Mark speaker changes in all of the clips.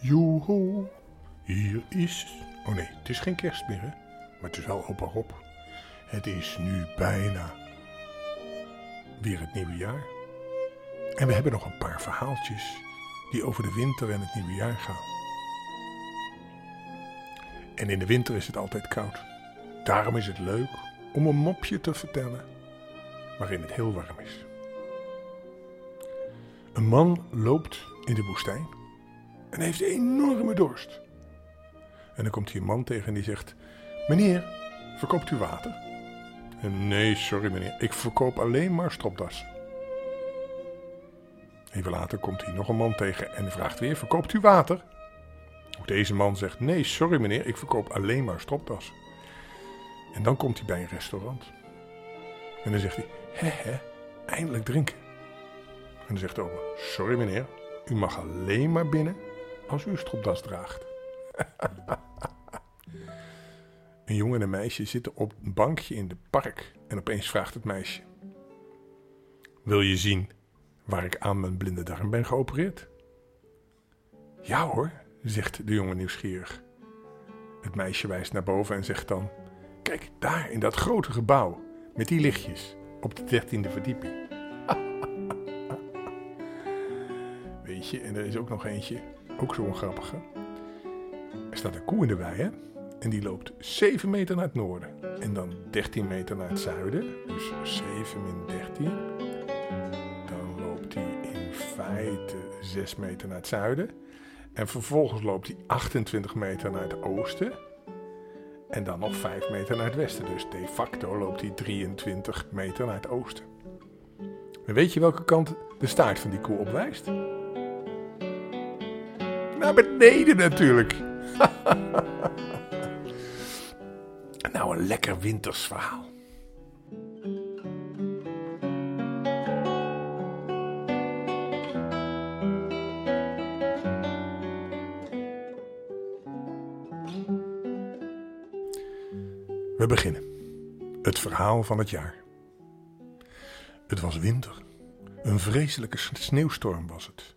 Speaker 1: Joho, hier is... Oh nee, het is geen kerst meer, hè? Maar het is wel opa Rob. Het is nu bijna weer het nieuwe jaar. En we hebben nog een paar verhaaltjes die over de winter en het nieuwe jaar gaan. En in de winter is het altijd koud. Daarom is het leuk om een mopje te vertellen waarin het heel warm is. Een man loopt in de woestijn en heeft enorme dorst. En dan komt hier een man tegen en die zegt: Meneer, verkoopt u water? En nee, sorry meneer, ik verkoop alleen maar stropdas. Even later komt hier nog een man tegen en vraagt weer: Verkoopt u water? Ook deze man zegt: Nee, sorry meneer, ik verkoop alleen maar stropdas. En dan komt hij bij een restaurant. En dan zegt hij: Hè, hè, eindelijk drinken. En dan zegt de oma: Sorry meneer, u mag alleen maar binnen als u een stropdas draagt. een jongen en een meisje zitten op een bankje in het park. En opeens vraagt het meisje: Wil je zien waar ik aan mijn blinde darm ben geopereerd? Ja hoor, zegt de jongen nieuwsgierig. Het meisje wijst naar boven en zegt dan: Kijk, daar in dat grote gebouw met die lichtjes op de dertiende verdieping. Weet je, en er is ook nog eentje, ook zo'n grappige. Er staat een koe in de wei, hè? En die loopt 7 meter naar het noorden. En dan 13 meter naar het zuiden. Dus 7 min 13. Dan loopt hij in feite 6 meter naar het zuiden. En vervolgens loopt hij 28 meter naar het oosten. En dan nog 5 meter naar het westen. Dus de facto loopt hij 23 meter naar het oosten. En weet je welke kant de staart van die koe opwijst? Naar beneden natuurlijk. nou, een lekker winters verhaal. We beginnen. Het verhaal van het jaar. Het was winter. Een vreselijke sneeuwstorm was het.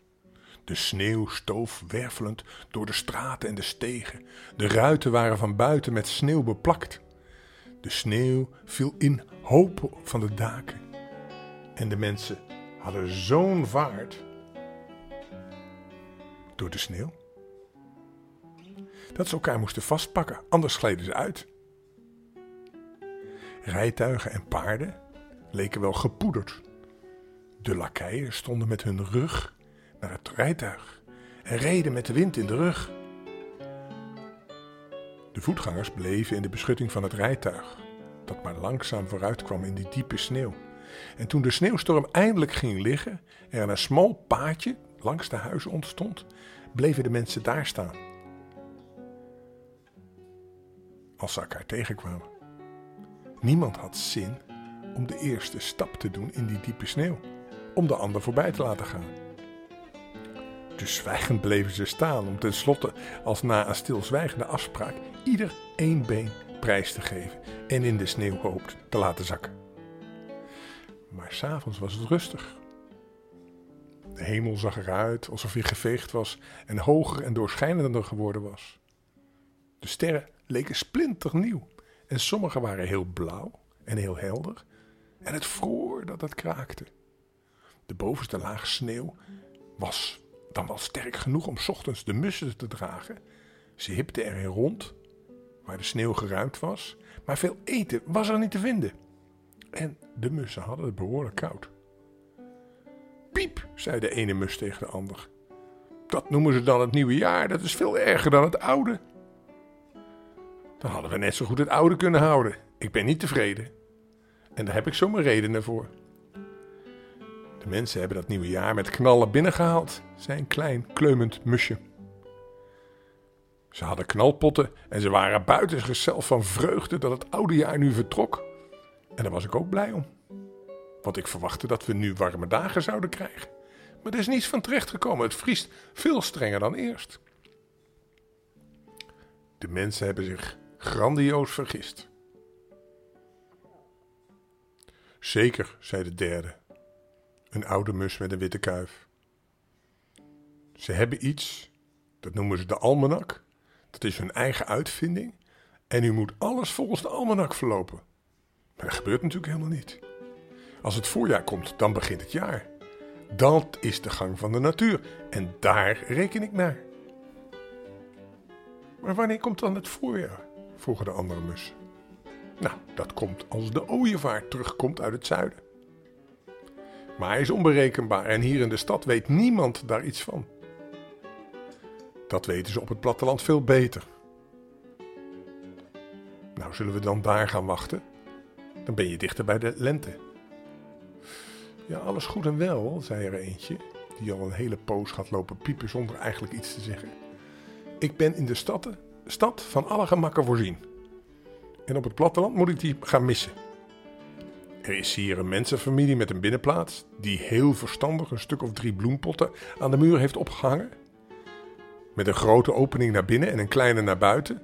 Speaker 1: De sneeuw stoof wervelend door de straten en de stegen. De ruiten waren van buiten met sneeuw beplakt. De sneeuw viel in hopen van de daken. En de mensen hadden zo'n vaart door de sneeuw dat ze elkaar moesten vastpakken, anders gleden ze uit. Rijtuigen en paarden leken wel gepoederd. De lakeien stonden met hun rug naar het rijtuig en reden met de wind in de rug. De voetgangers bleven in de beschutting van het rijtuig, dat maar langzaam vooruit kwam in die diepe sneeuw. En toen de sneeuwstorm eindelijk ging liggen en een smal paadje langs de huizen ontstond, bleven de mensen daar staan. Als ze elkaar tegenkwamen. Niemand had zin om de eerste stap te doen in die diepe sneeuw, om de ander voorbij te laten gaan. Dus zwijgend bleven ze staan om tenslotte, als na een stilzwijgende afspraak, ieder één been prijs te geven en in de sneeuw hoopt te laten zakken. Maar s'avonds was het rustig. De hemel zag eruit alsof hij geveegd was en hoger en doorschijnender geworden was. De sterren leken splinternieuw en sommige waren heel blauw en heel helder en het vroor dat het kraakte. De bovenste laag sneeuw was dan wel sterk genoeg om ochtends de mussen te dragen. Ze hipten erin rond, waar de sneeuw geruimd was, maar veel eten was er niet te vinden. En de mussen hadden het behoorlijk koud. Piep, zei de ene mus tegen de ander. Dat noemen ze dan het nieuwe jaar, dat is veel erger dan het oude. Dan hadden we net zo goed het oude kunnen houden. Ik ben niet tevreden. En daar heb ik zomaar redenen voor. De mensen hebben dat nieuwe jaar met knallen binnengehaald, zei een klein, kleumend musje. Ze hadden knalpotten en ze waren buiten zichzelf van vreugde dat het oude jaar nu vertrok. En daar was ik ook blij om. Want ik verwachtte dat we nu warme dagen zouden krijgen. Maar er is niets van terecht gekomen. Het vriest veel strenger dan eerst. De mensen hebben zich grandioos vergist. Zeker, zei de derde, een oude mus met een witte kuif. Ze hebben iets, dat noemen ze de almanak. Dat is hun eigen uitvinding. En u moet alles volgens de almanak verlopen. Maar dat gebeurt natuurlijk helemaal niet. Als het voorjaar komt, dan begint het jaar. Dat is de gang van de natuur. En daar reken ik naar. Maar wanneer komt dan het voorjaar? vroegen de andere mussen. Nou, dat komt als de ooievaar terugkomt uit het zuiden. Maar hij is onberekenbaar en hier in de stad weet niemand daar iets van. Dat weten ze op het platteland veel beter. Nou, zullen we dan daar gaan wachten? Dan ben je dichter bij de lente. Ja, alles goed en wel, zei er eentje, die al een hele poos gaat lopen piepen zonder eigenlijk iets te zeggen. Ik ben in de stad, stad van alle gemakken voorzien. En op het platteland moet ik die gaan missen. Er is hier een mensenfamilie met een binnenplaats die heel verstandig een stuk of drie bloempotten aan de muur heeft opgehangen. Met een grote opening naar binnen en een kleine naar buiten.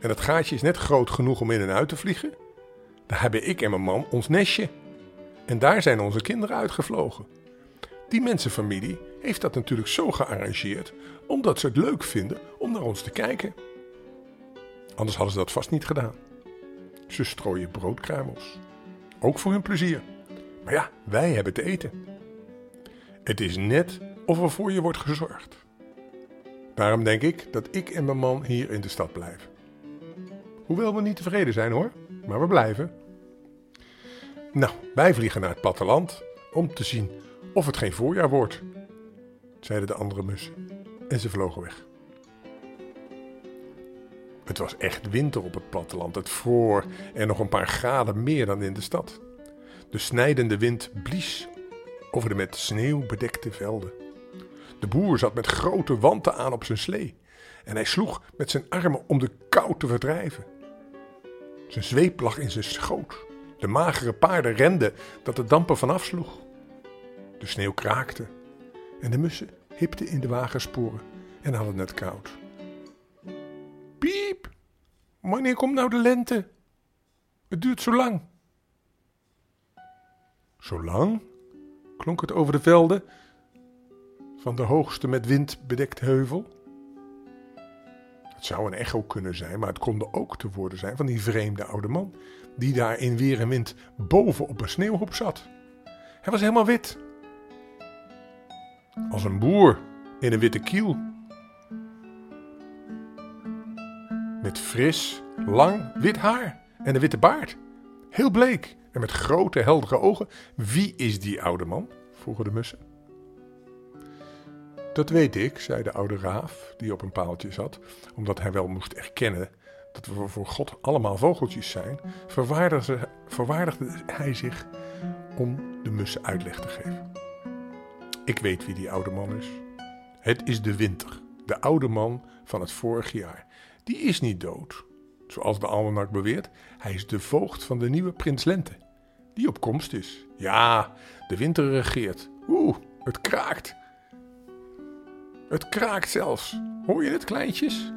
Speaker 1: En het gaatje is net groot genoeg om in en uit te vliegen. Daar hebben ik en mijn man ons nestje. En daar zijn onze kinderen uitgevlogen. Die mensenfamilie heeft dat natuurlijk zo gearrangeerd omdat ze het leuk vinden om naar ons te kijken. Anders hadden ze dat vast niet gedaan. Ze strooien broodkruimels. Ook voor hun plezier. Maar ja, wij hebben te eten. Het is net of er voor je wordt gezorgd. Daarom denk ik dat ik en mijn man hier in de stad blijven. Hoewel we niet tevreden zijn hoor, maar we blijven. Nou, wij vliegen naar het platteland om te zien of het geen voorjaar wordt, zeiden de andere mussen. En ze vlogen weg. Het was echt winter op het platteland. Het vroor en nog een paar graden meer dan in de stad. De snijdende wind blies over de met sneeuw bedekte velden. De boer zat met grote wanten aan op zijn slee en hij sloeg met zijn armen om de kou te verdrijven. Zijn zweep lag in zijn schoot. De magere paarden renden dat de dampen vanaf sloeg. De sneeuw kraakte en de mussen hipten in de wagensporen en hadden het koud. Piep! Wanneer komt nou de lente? Het duurt zo lang. Zo lang? klonk het over de velden van de hoogste met wind bedekte heuvel. Het zou een echo kunnen zijn, maar het konden ook te woorden zijn van die vreemde oude man, die daar in weer en wind boven op een sneeuwhoop zat. Hij was helemaal wit. Als een boer in een witte kiel. Met fris, lang, wit haar en een witte baard. Heel bleek en met grote, heldere ogen. Wie is die oude man? vroegen de mussen. Dat weet ik, zei de oude raaf, die op een paaltje zat, omdat hij wel moest erkennen dat we voor God allemaal vogeltjes zijn, verwaardigde, verwaardigde hij zich om de mussen uitleg te geven. Ik weet wie die oude man is. Het is de winter, de oude man van het vorige jaar. Die is niet dood, zoals de almanak beweert. Hij is de voogd van de nieuwe prins Lente, die op komst is. Ja, de winter regeert. Oeh, het kraakt. Het kraakt zelfs. Hoor je het, kleintjes?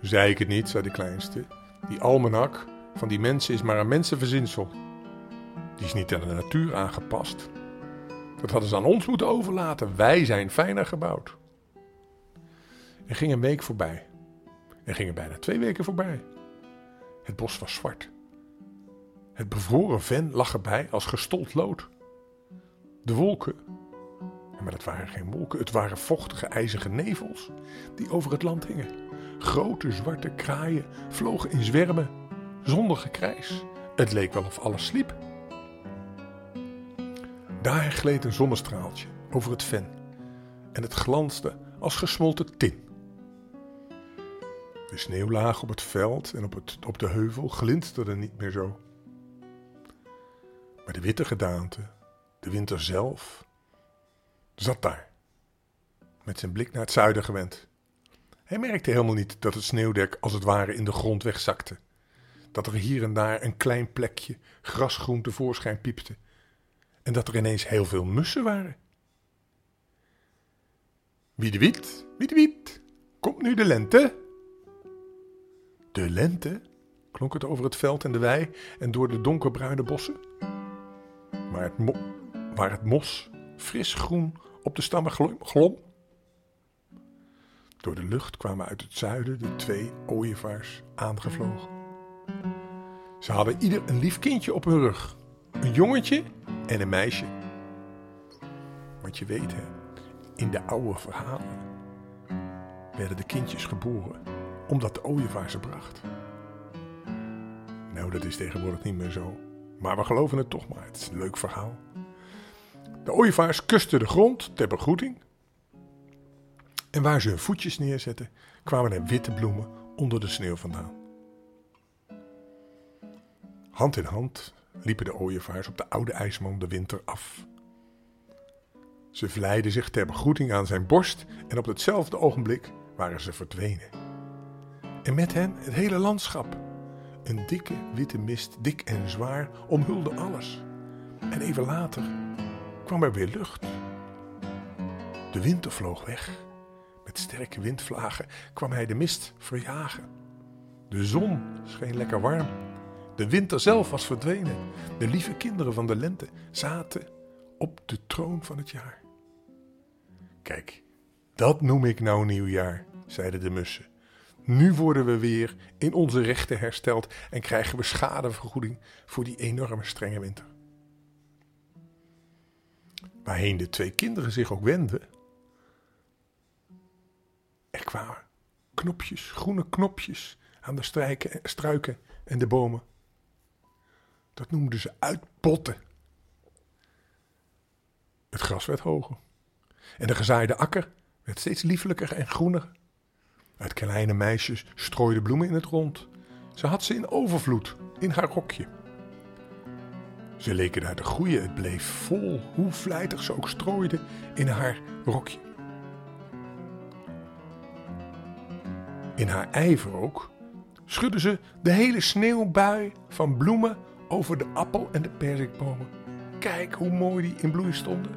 Speaker 1: Zei ik het niet, zei de kleinste. Die almanak van die mensen is maar een mensenverzinsel. Die is niet aan de natuur aangepast. Dat hadden ze aan ons moeten overlaten. Wij zijn fijner gebouwd. Er ging een week voorbij. Er gingen bijna twee weken voorbij. Het bos was zwart. Het bevroren ven lag erbij als gestold lood. De wolken maar dat waren geen wolken, het waren vochtige ijzige nevels die over het land hingen. Grote zwarte kraaien vlogen in zwermen, zonder gekrijs. Het leek wel of alles sliep. Daar gleed een zonnestraaltje over het ven en het glansde als gesmolten tin. De sneeuwlaag op het veld en op, het, op de heuvel glinsterde niet meer zo. Maar de witte gedaante, de winter zelf, zat daar, met zijn blik naar het zuiden gewend. Hij merkte helemaal niet dat het sneeuwdek als het ware in de grond wegzakte. Dat er hier en daar een klein plekje grasgroen tevoorschijn piepte. En dat er ineens heel veel mussen waren. Wie de wiet, wie de wiet, komt nu de lente? De lente? klonk het over het veld en de wei en door de donkerbruine bossen. Maar het, waar het mos fris groen op de stammen glom, Door de lucht kwamen uit het zuiden de twee ooievaars aangevlogen. Ze hadden ieder een lief kindje op hun rug. Een jongetje en een meisje. Want je weet hè, in de oude verhalen werden de kindjes geboren omdat de ooievaar ze bracht. Nou, dat is tegenwoordig niet meer zo. Maar we geloven het toch maar. Het is een leuk verhaal. De ooievaars kusten de grond ter begroeting. En waar ze hun voetjes neerzetten, kwamen er witte bloemen onder de sneeuw vandaan. Hand in hand liepen de ooievaars op de oude ijsman de winter af. Ze vlijden zich ter begroeting aan zijn borst en op hetzelfde ogenblik waren ze verdwenen. En met hen het hele landschap. Een dikke witte mist, dik en zwaar, omhulde alles. En even later kwam er weer lucht. De winter vloog weg. Met sterke windvlagen kwam hij de mist verjagen. De zon scheen lekker warm. De winter zelf was verdwenen. De lieve kinderen van de lente zaten op de troon van het jaar. Kijk, dat noem ik nou nieuwjaar, zeiden de mussen. Nu worden we weer in onze rechten hersteld en krijgen we schadevergoeding voor die enorme strenge winter. Waarheen de twee kinderen zich ook wenden, er kwamen knopjes, groene knopjes aan de struiken en de bomen. Dat noemden ze uitpotten. Het gras werd hoger. En de gezaaide akker werd steeds liefelijker en groener. Het kleine meisje strooide bloemen in het rond. Ze had ze in overvloed in haar rokje. Ze leken daar te groeien. Het bleef vol, hoe vlijtig ze ook strooide in haar rokje. In haar ijver ook schudde ze de hele sneeuwbui van bloemen over de appel- en de perzikbomen. Kijk hoe mooi die in bloei stonden.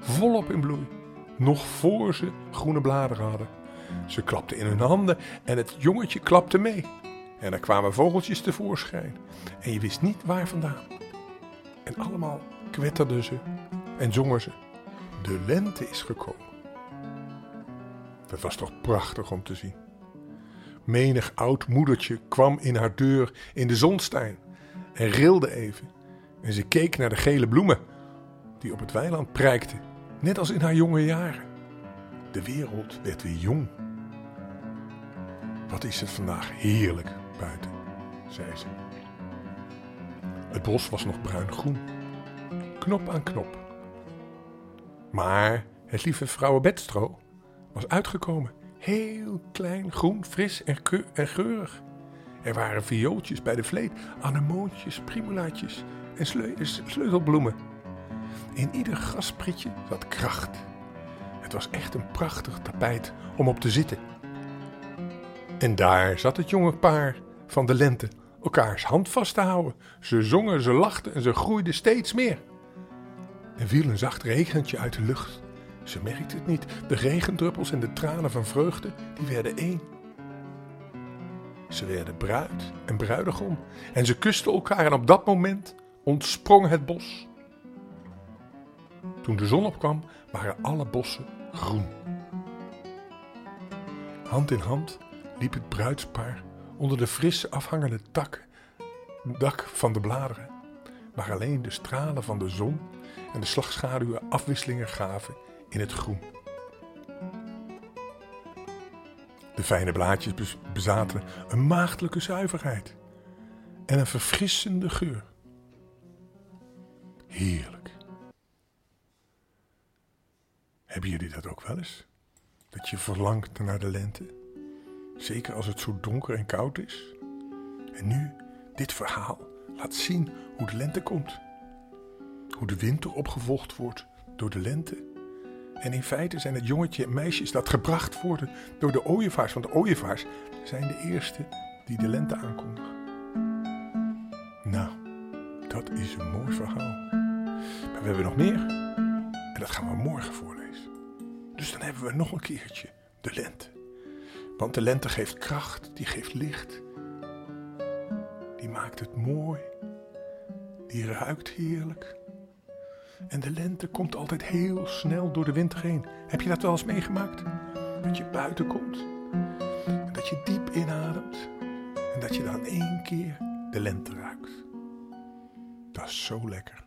Speaker 1: Volop in bloei, nog voor ze groene bladeren hadden. Ze klapten in hun handen en het jongetje klapte mee. En er kwamen vogeltjes tevoorschijn. En je wist niet waar vandaan. En allemaal kwetterden ze en zongen ze. De lente is gekomen. Dat was toch prachtig om te zien. Menig oud moedertje kwam in haar deur in de zonstijn en rilde even. En ze keek naar de gele bloemen die op het weiland prijkten, net als in haar jonge jaren. De wereld werd weer jong. Wat is het vandaag heerlijk buiten, zei ze. Het bos was nog bruin-groen, knop aan knop. Maar het lieve vrouwenbedstro was uitgekomen Heel klein, groen, fris en, en geurig. Er waren viooltjes bij de vleet, anemoontjes, primulaatjes en sleutelbloemen. In ieder graspritje zat kracht. Het was echt een prachtig tapijt om op te zitten. En daar zat het jonge paar van de lente elkaars hand vast te houden. Ze zongen, ze lachten en ze groeiden steeds meer. Er viel een zacht regentje uit de lucht ze merkte het niet. De regendruppels en de tranen van vreugde, die werden één. Ze werden bruid en bruidegom en ze kusten elkaar en op dat moment ontsprong het bos. Toen de zon opkwam, waren alle bossen groen. Hand in hand liep het bruidspaar onder de frisse afhangende takken, dak van de bladeren, waar alleen de stralen van de zon en de slagschaduwen afwisselingen gaven in het groen. De fijne blaadjes bezaten een maagdelijke zuiverheid en een verfrissende geur. Heerlijk. Hebben jullie dat ook wel eens? Dat je verlangt naar de lente? Zeker als het zo donker en koud is? En nu, dit verhaal laat zien hoe de lente komt. Hoe de winter opgevolgd wordt door de lente en in feite zijn het jongetje en meisjes dat gebracht worden door de ooievaars. Want de ooievaars zijn de eerste die de lente aankondigen. Nou, dat is een mooi verhaal. Maar we hebben nog meer. En dat gaan we morgen voorlezen. Dus dan hebben we nog een keertje de lente. Want de lente geeft kracht, die geeft licht. Die maakt het mooi. Die ruikt heerlijk. En de lente komt altijd heel snel door de winter heen. Heb je dat wel eens meegemaakt? Dat je buiten komt. Dat je diep inademt. En dat je dan één keer de lente ruikt. Dat is zo lekker.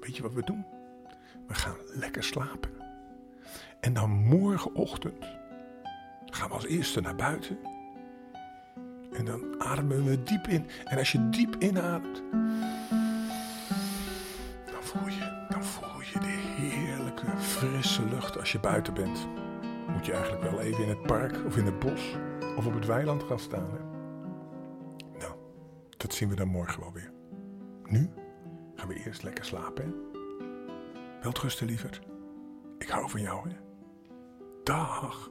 Speaker 1: Weet je wat we doen? We gaan lekker slapen. En dan morgenochtend gaan we als eerste naar buiten. En dan ademen we diep in. En als je diep inademt, dan voel je, dan voel je de heerlijke, frisse lucht als je buiten bent. Moet je eigenlijk wel even in het park of in het bos of op het weiland gaan staan. Hè? Nou, dat zien we dan morgen wel weer. Nu gaan we eerst lekker slapen. Hè? Welterusten, lieverd. Ik hou van jou, hè? Dach.